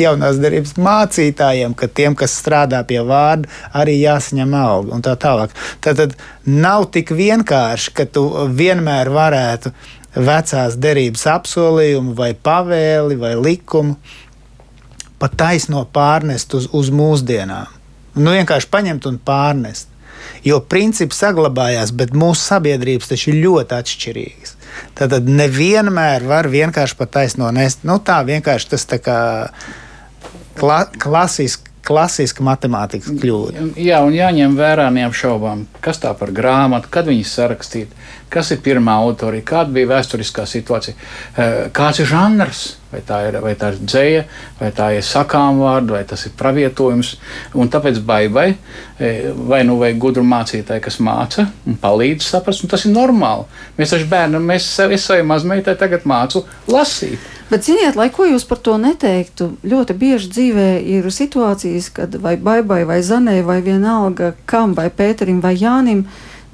jaunās darbības mācītājiem, ka tiem, kas strādā pie vārda, arī jāsaņem alga un tā tālāk. Tad, tad nav tik vienkārši, ka tu vienmēr varētu vecās derības apsolījumu vai pavēli vai likumu pat taisno pārnest uz, uz mūsdienām. Nu, vienkārši paņemt un pārnest. Jo principi saglabājās, bet mūsu sabiedrības taču ir ļoti atšķirīgas. Tad nevienmēr var vienkārši pat taisno nest. Nu, tā vienkārši tas tā kā. kla klasiski klasiska matemātikas kļūda. Jā, un jāņem vērā neapšaubām, kas tā par grāmatu, kad viņas sarakstīta, kas ir pirmā autorija, kāda bija vēsturiskā situācija, eh, kāds ir žanrs. Vai tā ir, vai tā ir dzēja, vai tā ir sakām vārda, vai tas ir pravietojums. Un tāpēc baigai, eh, vai nu vajag gudru mācītāju, kas māca un palīdz saprast, un tas ir normāli. Mēs taču bērnam, mēs sev, es savai mazmeitai tagad mācu lasīt. Bet, ziniet, lai ko jūs par to neteiktu, ļoti bieži dzīvē ir situācijas, kad vai baigai, vai zanē, vai vienalga kam, vai Pēterim, vai Jānim,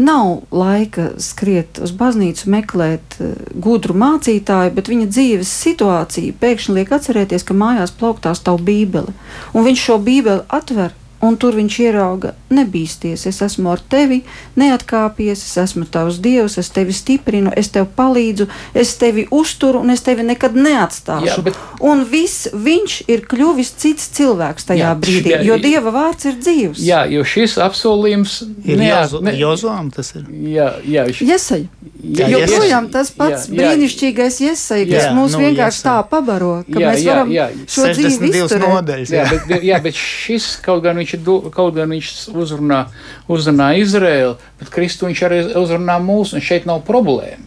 nav laika skriet uz baznīcu, meklēt uh, gudru mācītāju, bet viņa dzīves situācija pēkšņi liek atcerēties, ka mājās plauktās tavu bībeli. Un viņš šo bībeli atver Un tur viņš ierauga, nebīsties, es esmu ar tevi, neatkāpies, es esmu tavs dievs, es tevi stiprinu, es tev palīdzu, es tevi uzturu un es tevi nekad neatstāšu. Jā, bet... Un viss, viņš ir kļuvis cits cilvēks tajā jā, brīdī, jā, jo dieva vārds ir dzīvs. Jā, jo šis apsolījums ir neat... ne... Jozoam, tas ir. Jā, jā, viņš... Jesai. Jā, joprojām tas pats jā, jā, brīnišķīgais iesai, kas jā, mūs nu, vienkārši jesai. tā pabaro, ka jā, mēs varam jā, jā. šo dzīvi izturēt. Jā. Jā, bet, jā, bet šis kaut gan viņš, do, kaut gan viņš uzrunā, uzrunā Izraēlu, bet Kristu viņš arī uzrunā mūs, un šeit nav problēma.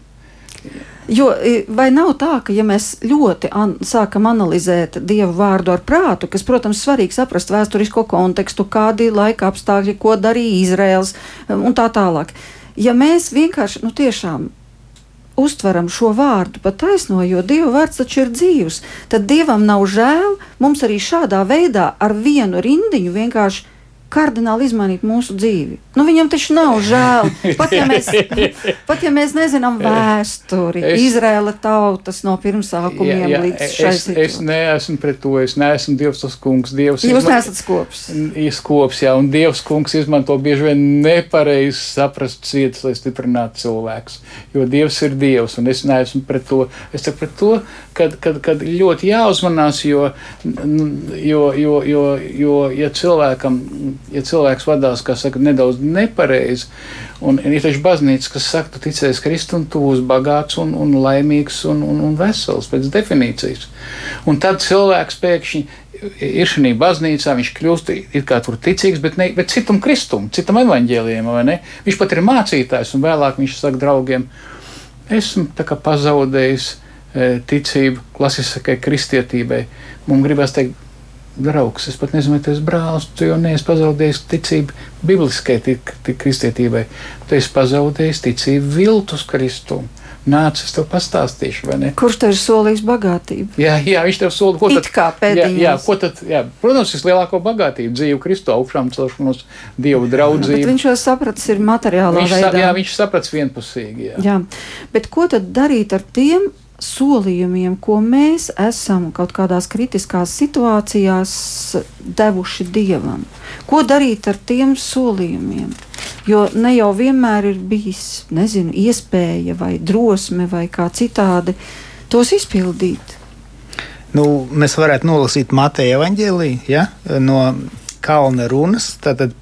Jo vai nav tā, ka ja mēs ļoti an sākam analizēt dievu vārdu ar prātu, kas, protams, svarīgi saprast vēsturisko kontekstu, kādi laika apstākļi, ko darīja Izraels un tā tālāk. Ja mēs vienkārši, nu tiešām uztveram šo vārdu pa taisno, jo Dieva vārds taču ir dzīvs, tad Dievam nav žēl mums arī šādā veidā ar vienu rindiņu vienkārši kardināli izmainīt mūsu dzīvi. Nu, viņam taču nav žēl. Pat ja mēs, pat ja mēs nezinām vēsturi, es, Izraela tautas no pirmsākumiem jā, jā, līdz šai es, situācijai. Es neesmu pret to, es neesmu Dievs tas kungs. Dievs Jūs izman... neesat skops. Skops, jā, un Dievs kungs izmanto bieži vien nepareizi saprast cietas, lai stiprinātu cilvēkus. Jo Dievs ir Dievs, un es neesmu pret to. Es saku pret to, kad, kad, kad ļoti jāuzmanās, jo, jo, jo, jo, jo ja cilvēkam ja cilvēks vadās, kā saka, nedaudz nepareizi, un ir taču baznīca, kas saka, tu ticēsi Kristu un tu būsi bagāts un, un laimīgs un, un, un vesels pēc definīcijas. Un tad cilvēks pēkšņi ir šajā baznīcā, viņš kļūst it kā tur ticīgs, bet, ne, bet citam kristum, citam evaņģēliem, vai ne? Viņš pat ir mācītājs, un vēlāk viņš saka draugiem, esmu tā kā pazaudējis e, ticību klasiskai kristietībai. Mums gribās teikt, draugs, es pat nezinu, vai tas brālis, tu jau neesi pazaudējis ticību bibliskai tik, tik kristietībai. Tu esi pazaudējis ticību viltus Kristum. Nāc, es tev pastāstīšu, vai ne? Kurš tev ir solījis bagātību? Jā, jā viņš tev solīja, ko tad, It kā pēdējais. Jā, jā, ko tad, jā, protams, vislielāko bagātību, dzīvu Kristu augšām celšanos, Dievu draudzību. Bet viņš jau sapratis ir materiālā viņš, veidā. Jā, viņš sapratis vienpusīgi. Jā. jā, bet ko tad darīt ar tiem solījumiem, ko mēs esam kaut kādās kritiskās situācijās devuši dievam. Ko darīt ar tiem solījumiem? Jo ne jau vienmēr ir bijis nezinu, iespēja vai drosme vai kā citādi tos izpildīt. Nu, mēs varētu nolasīt Mateja evanģēliju ja? no kalna runas. Tātad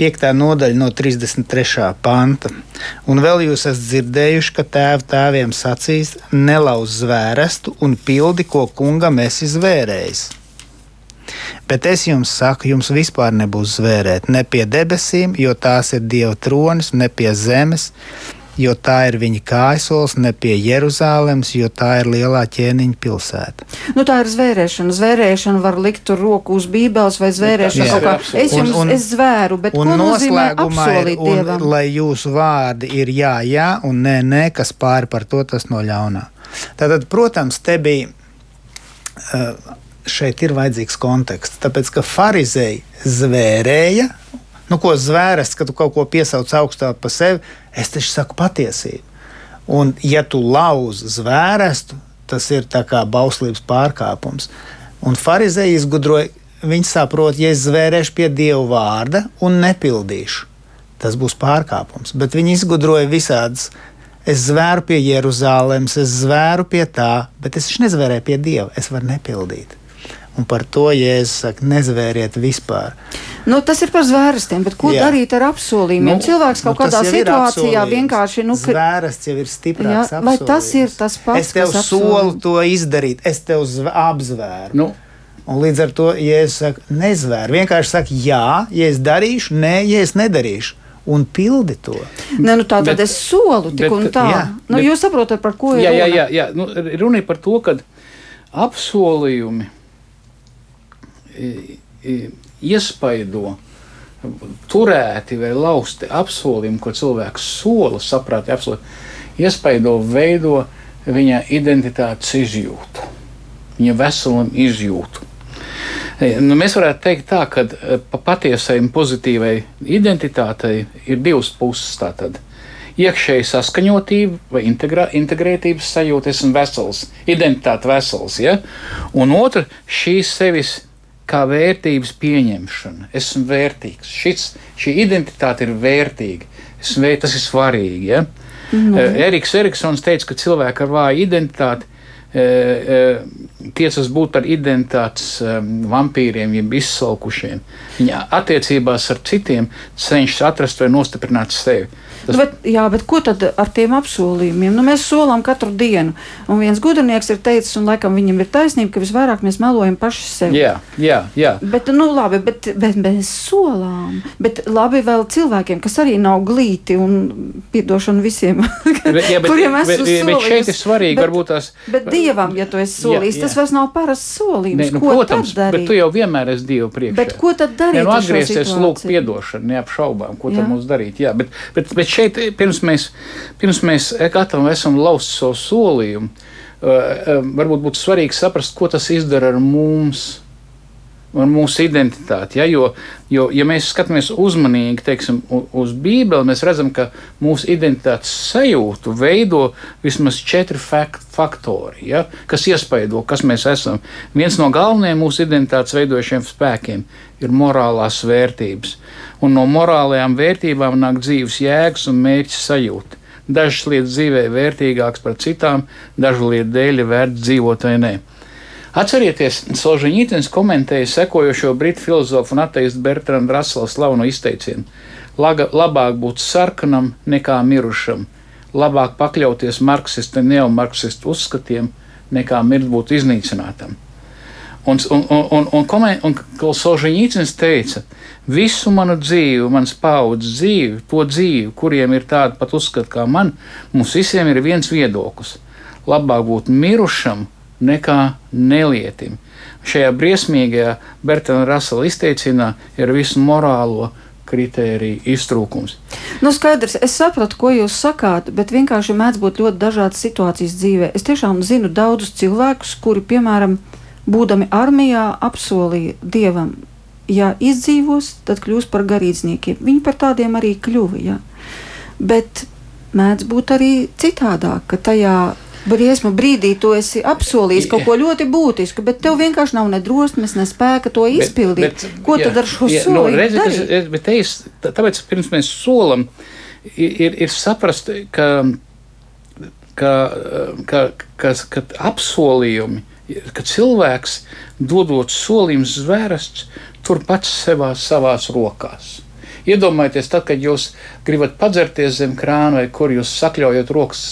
5. nodaļa no 33. panta. Un vēl jūs esat dzirdējuši, ka tēva tēviem sacīs: nelauz zvērestu un pildi, ko kungam esi zvērējis. Bet es jums saku, jums vispār nebūs zvērēt ne pie debesīm, jo tās ir Dieva tronis, ne pie zemes, jo tā ir viņa kājasols, ne pie Jeruzalemes, jo tā ir lielā ķēniņa pilsēta. Nu, tā ir zvērēšana. Zvērēšana var likt tur roku uz bībeles vai zvērēšana jā, kaut kā. Es jums un, un, es zvēru, bet un apsolīt ir, Dievam? Un, lai jūsu vārdi ir jā, jā un nē, nē, kas pāri par to tas no ļaunā. Tātad, protams, te bija. Uh, šeit ir vajadzīgs konteksts. Tāpēc, ka farizēji zvērēja Nu, ko zvēres, ka tu kaut ko piesauc augstāk par sevi, es taču saku patiesību. Un, ja tu lauzi zvērestu, tas ir kā bauslības pārkāpums. Un farizēji izgudroja, viņi saprot, ja es zvērēšu pie Dieva vārda un nepildīšu, tas būs pārkāpums. Bet viņi izgudroja visādas. Es zvēru pie Jeruzalemes, es zvēru pie tā, bet es nezvērēju pie Dieva. Es varu nepildīt. Un par to Jēzus saka, nezvēriet vispār. Nu, tas ir par zvērstiem, bet ko jā. darīt ar apsolījumiem? Nu, Cilvēks kaut nu, kādā situācijā vienkārši. Nu, ka... Zvērsts jau ir stiprāks. Jā, vai tas ir tas pats? Es tev solu to izdarīt, es tev apzvēru. Nu. Un līdz ar to, ja es saku, nezvēru, vienkārši saku, jā, ja es darīšu, nē, ja es nedarīšu. Un pildi to. Ne, nu tā tad bet, es solu tik bet, un tā. Jā, nu, bet, jūs saprotat, par ko ir jā, runa? Jā, jā, jā. Nu, runa ir par to, ka apsolījumi iespaido turēti vai lausti apsolījumi, ko cilvēks sola, saprāti apsolījumi, iespaido, veido viņa identitātes izjūtu, viņa veselumu izjūtu. E, nu, mēs varētu teikt, tā, ka e, patiesai un pozitīvai identitātei ir divas puses. Tātad. Iekšēji saskaņotība vai integrā, integrētības sajūta, esmu vesels, identitāte vesels. Ja? Un otra - šīs sevis kā vērtības pieņemšana. Esmu vērtīgs. Šis, šī identitāte ir vērtīga. Esmu, tas ir svarīgi. Ja? Mm. Eriks Eriksons teica, ka cilvēki ar vāju identitāti e, e, tiecas būt par identitātes vampīriem, jeb izsalkušiem. Viņa attiecībās ar citiem cenšas atrast vai nostiprināt sevi. Tas... Bet, jā, bet ko tad ar tiem apsolījumiem? Nu, mēs solām katru dienu. Un viens gudrinieks ir teicis, un laikam viņam ir taisnība, ka visvairāk mēs melojam paši sev. Jā, jā. jā. Bet, nu, labi, bet, bet mēs solām. Bet labi vēl cilvēkiem, kas arī nav glīti un piedošana visiem, bet, jā, bet, kuriem esmu bet. Bet šeit ir svarīgi, bet, varbūt tās. Bet Dievam, ja tu esi solījis, jā, jā. tas vairs nav parasts solījums. Ne, nu, ko protams, bet tu jau vienmēr esi Dievu priekšā. Bet ko tad darīt? Ne, nu, atgriezties, lūgt piedošanu, neapšaubām, ko jā. tad mums darīt. Jā, bet, bet, bet šeit, pirms mēs, pirms mēs gatavi esam laust savu solījumu, eh, eh, varbūt būtu svarīgi saprast, ko tas izdara ar mums. Un mūsu identitāti. Ja? Jo, jo, ja mēs skatāmies uzmanīgi teiksim, uz Bībeli, mēs redzam, ka mūsu identitātes sajūtu veido vismaz četri faktori, ja? kas iespaido, kas mēs esam. Viens no galvenajiem mūsu identitātes veidojošiem spēkiem ir morālās vērtības un no morālajām vērtībām nāk dzīves jēgas un mērķa sajūta. Dažas lietas dzīvē ir vērtīgākas par citām, dažu lietu dēļ ir vērts dzīvot vai nē. Atcerieties, Solžņītins komentēja sekojošo britu filozofu un ateistu Bertrandu Raselu slaveno izteicienu: labāk būt sarkanam nekā mirušam, labāk pakļauties marksistu un neomarksistu uzskatiem, nekā mirt būt iznīcinātam. Un, un, un, un, un, un, un Solžņītins teica, visu manu dzīvi, manas paudzes dzīvi, to dzīvi, kuriem ir tāda pat uzskata kā man, mums visiem ir viens viedoklis. Labāk būt mirušam nekā nelietim. Šajā briesmīgajā Bertāna Rasela izteicienā ir visu morālo kritēriju iztrūkums. Nu, skaidrs, es sapratu, ko jūs sakāt, bet vienkārši mēdz būt ļoti dažādas situācijas dzīvē. Es tiešām zinu daudzus cilvēkus, kuri, piemēram, būdami armijā, apsolīja dievam, ja izdzīvos, tad kļūs par garīdzniekiem. Viņi par tādiem arī kļuva. Ja? Bet mēdz būt arī citādāk, ka tajā briesmu brīdī tu esi apsolījis kaut ko ļoti būtisku, bet tev vienkārši nav ne drosmes, ne spēka to izpildīt. Bet, bet, ko jā, tad ar šo jā, solījumu? Nu, redzi, tas, es, bet es, tāpēc pirms mēs solam, ir, ir saprast, ka, ka, ka, ka, ka apsolījumi, ka cilvēks dodot solījumus zvērsts, tur pats sevā, savās rokās. Iedomājieties, tad, kad jūs gribat padzerties zem krāna vai kur jūs sakļaujat rokas,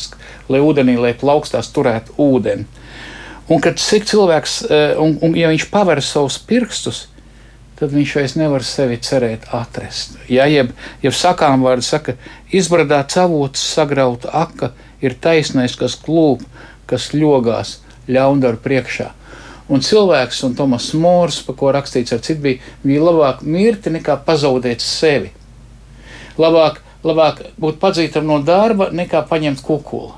lai ūdenī, lai plaukstās turētu ūdeni. Un kad cilvēks, eh, un, un ja viņš paver savus pirkstus, tad viņš vairs nevar sevi cerēt atrast. Ja, jeb, jeb sakām vārdu saka, izbradāt avots, sagrauta aka, ir taisnais, kas klūp, kas ļogās ļaundaru priekšā. Un cilvēks, un Tomas Mors, par ko rakstīts ar citu, bija, bija labāk mirti nekā pazaudēt sevi. Labāk, labāk būt padzītam no darba, nekā paņemt kukuli.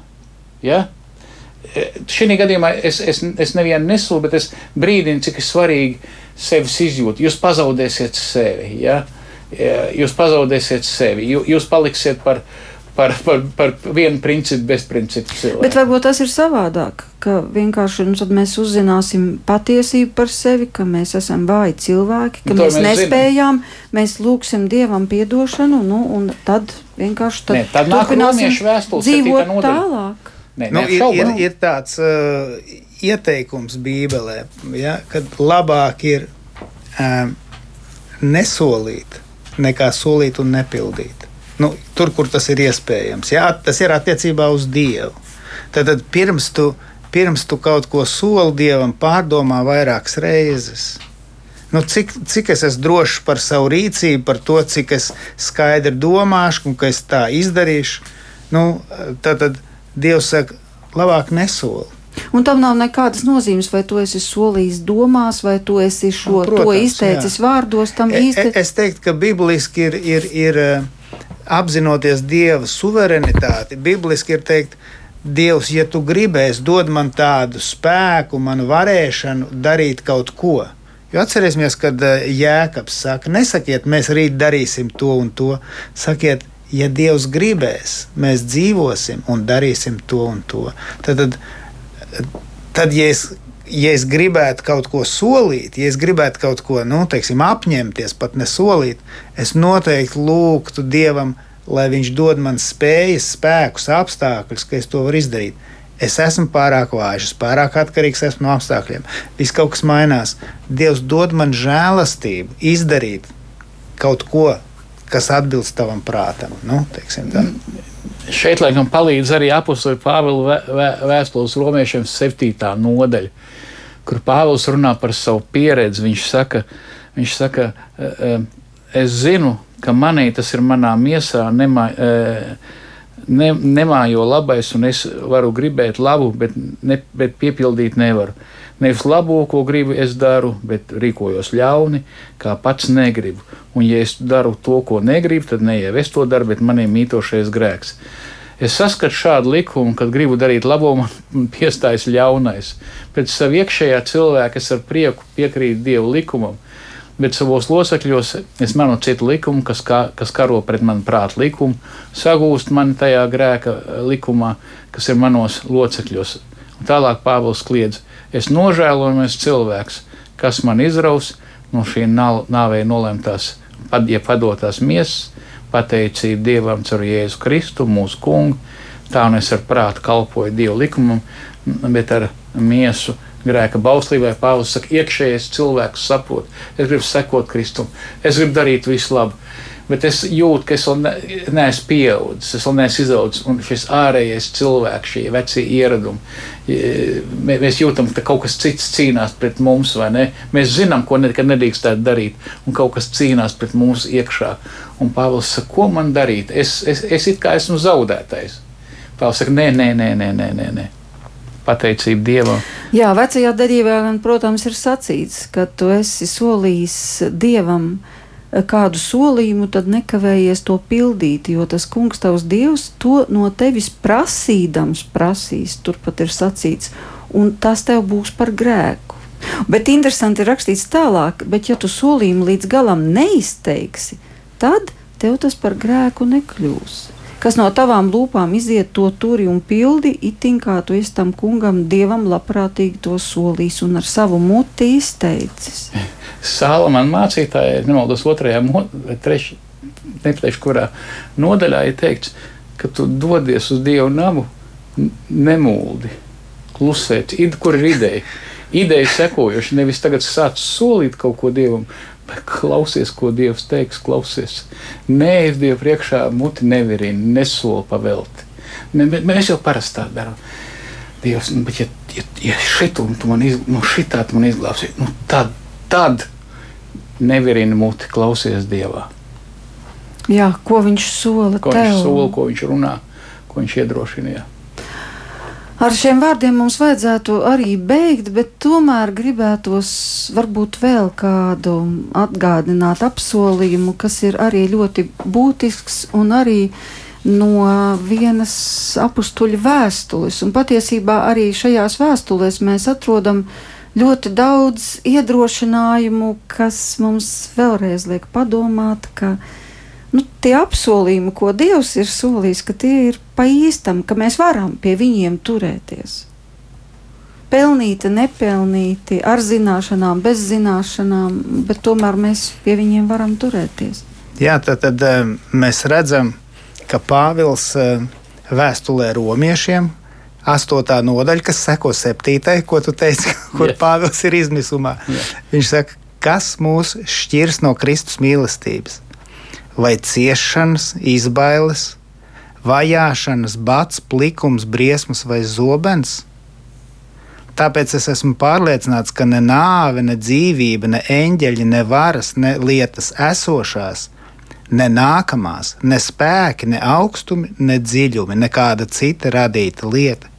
Ja? E, Šī gadījumā es, es, es nevienu nesūdu, bet es brīdinu, cik svarīgi sevis izjūt. Jūs pazaudēsiet sevi. Ja? E, jūs pazaudēsiet sevi. Jūs paliksiet par, par, par, par vienu principu, bezprincipu cilvēku. Bet varbūt tas ir savādāk, ka vienkārši nu, mēs uzzināsim patiesību par sevi, ka mēs esam vāji cilvēki, ka nu, mēs, mēs nespējām, zinām. mēs lūgsim Dievam piedošanu, nu, un tad vienkārši tad ne, tad turpināsim dzīvot tālāk. Ne, nu, ir, ir, ir tāds uh, ieteikums Bībelē, ja, kad labāk ir um, nesolīt nekā solīt un nepildīt nu, tur, kur tas ir iespējams. Jā, tas ir attiecībā uz Dievu. Tad, tad pirms tu pirms tu kaut ko soli dievam, pārdomā vairākas reizes. Nu, cik, cik es esmu drošs par savu rīcību, par to, cik es skaidri domāšu un ka es tā izdarīšu. Nu, tad, tad Dievs saka, labāk nesoli. Un tam nav nekādas nozīmes, vai tu esi solījis domās, vai tu esi šo nu, Protams, izteicis jā. vārdos. E, īsti... E, es teiktu, ka bibliski ir, ir, ir apzinoties Dieva suverenitāti, bibliski ir teikt, Dievs, ja tu gribēsi, dod man tādu spēku, manu varēšanu darīt kaut ko. Jo atcerēsimies, kad Jēkabs saka, nesakiet, mēs rīt darīsim to un to. Sakiet, ja Dievs gribēs, mēs dzīvosim un darīsim to un to. Tad, tad, tad ja es ja es gribētu kaut ko solīt, ja es gribētu kaut ko nu, teiksim, apņemties, pat nesolīt, es noteikti lūgtu Dievam, lai Viņš dod man spējas, spēkus, apstākļus, ka es to varu izdarīt. Es esmu pārāk vājš, pārāk atkarīgs no apstākļiem. Viss kaut kas mainās. Dievs dod man žēlastību, izdarīt kaut ko, kas atbilst tavam prātam. Nu, Šeit, laikam, palīdz arī apakstoja Pāvila vēstules romiešiem 7. nodaļa, kur Pāvils runā par savu pieredzi. Viņš saka, viņš saka e, e, es zinu, ka manī tas ir manā miesā, nemā, e, ne, nemājo labais, un es varu gribēt labu, bet, ne, bet piepildīt nevaru. Nevis labo, ko gribu, es daru, bet rīkojos ļauni, kā pats negribu. Un, ja es daru to, ko negribu, tad ne jau es to daru, bet manī mītošais grēks. Es saskatu šādu likumu, kad gribu darīt labo, man piestājas ļaunais. Pēc savu iekšējā cilvēka es ar prieku piekrītu Dieva likumam, bet savos locekļos es manu citu likumu, kas, kā, kas karo pret manu prātu likumu, sagūst man tajā grēka likumā, kas ir manos locekļos. Un tālāk Pāvils kliedz, Es nožēlojamies cilvēks, kas man izraus no šī nāvei nolemtās, ja padotās miesas, pateicību Dievam caur Jēzu Kristu, mūsu kungu. Tā un es ar prātu kalpoju Dieva likumam, bet ar miesu grēka bauslībai Pāvils saka, iekšējais cilvēks saprot, es gribu sekot Kristum, es gribu darīt visu labu bet es jūtu, ka es vēl ne, neesmu pieaudzis, es vēl neesmu izaudzis. Un šis ārējais cilvēks, šie vecie ieradumi, mēs jūtam, ka kaut kas cits cīnās pret mums, vai ne? Mēs zinām, ko nekad nedrīkstētu darīt, un kaut kas cīnās pret mums iekšā. Un Pāvils saka, ko man darīt? Es, es, es it kā esmu zaudētais. Pāvils saka, nē, nē, nē, nē, nē. nē. Pateicība Dievam. Jā, vecajā derībā, protams, ir sacīts, ka tu esi solījis Dievam uh, kādu solījumu, tad nekavējies to pildīt, jo tas kungs tavs dievs to no tevis prasīdams prasīs, turpat ir sacīts, un tas tev būs par grēku. Bet interesanti ir rakstīts tālāk, bet ja tu solījumu līdz galam neizteiksi, tad tev tas par grēku nekļūs. Kas no tavām lūpām iziet, to turi un pildi, itin kā tu esi tam kungam, dievam labprātīgi to solījis un ar savu muti izteicis. Sālamana mācītāja, nemaldos, otrajā, trešajā, nepateikšu, kurā nodaļā ir teikts, ka tu dodies uz Dievu namu, nemūldi, klusēt, id, kur ir ideja. Ideja sekojoša, nevis tagad sāc solīt kaut ko Dievam, klausies, ko Dievs teiks, klausies. Nē, es Dievu priekšā muti nevirinu, nesolu pavelti. Mēs jau parasti tā darām. Dievs, nu, bet ja, ja, ja šitu, tu man, iz, nu, šitā tu man izglābsi, nu, tad tad nevirina muti, klausies Dievā. Jā, ko viņš sola? Ko tev? viņš sola, ko viņš runā, ko viņš iedrošina. Jā. Ar šiem vārdiem mums vajadzētu arī beigt, bet tomēr gribētos varbūt vēl kādu atgādināt apsolījumu, kas ir arī ļoti būtisks un arī no vienas apstuļa vēstules. Un patiesībā arī šajās vēstulēs mēs atrodam uh, ļoti daudz iedrošinājumu, kas mums vēlreiz liek padomāt, ka nu, tie apsolījumi, ko Dievs ir solījis, ka tie ir pa īstam, ka mēs varam pie viņiem turēties. Pelnīti, nepelnīti, ar zināšanām, bez zināšanām, bet tomēr mēs pie viņiem varam turēties. Jā, tad, tad eh, mēs redzam, ka Pāvils eh, vēstulē romiešiem astotā nodaļa, kas seko septītai, ko tu teici, kur yes. Pāvils ir izmisumā. Yes. Viņš saka, kas mūs šķirs no Kristus mīlestības? Vai ciešanas, izbailes, vajāšanas, bats, plikums, briesmas vai zobens? tāpēc es esmu pārliecināts, ka ne nāve, ne dzīvība, ne eņģeļi, ne varas, ne lietas esošās, ne nākamās, ne spēki, ne augstumi, ne dziļumi, nekāda cita radīta lieta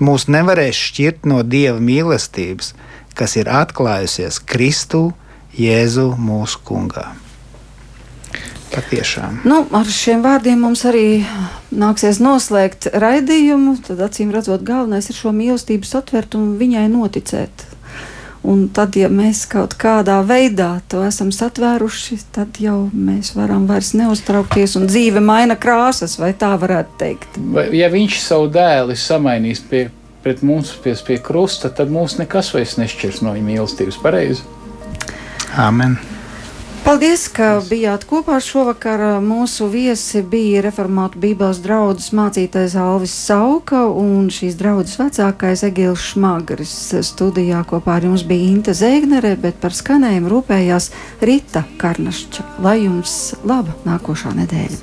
mūs nevarēs šķirt no Dieva mīlestības, kas ir atklājusies Kristū, Jēzu mūsu kungā. Patiešām. Nu, ar šiem vārdiem mums arī nāksies noslēgt raidījumu. Tad, acīm redzot, galvenais ir šo mīlestību satvert un viņai noticēt. Un tad, ja mēs kaut kādā veidā to esam satvēruši, tad jau mēs varam vairs neuztraukties un dzīve maina krāsas, vai tā varētu teikt. Vai, ja viņš savu dēlu samainīs pie, pret mums pie, pie krusta, tad mūs nekas vairs nešķirs no viņa mīlestības. Pareizi. Amen. Paldies, ka bijāt kopā šovakar. Mūsu viesi bija reformātu Bībeles draugs mācītājs Alvis Sauka un šīs draudzes vecākais Egils Šmagris. Studijā kopā ar jums bija Inte Zēgnere, bet par skanējumu rūpējās Rita Karnašķa. Lai jums laba nākošā nedēļa!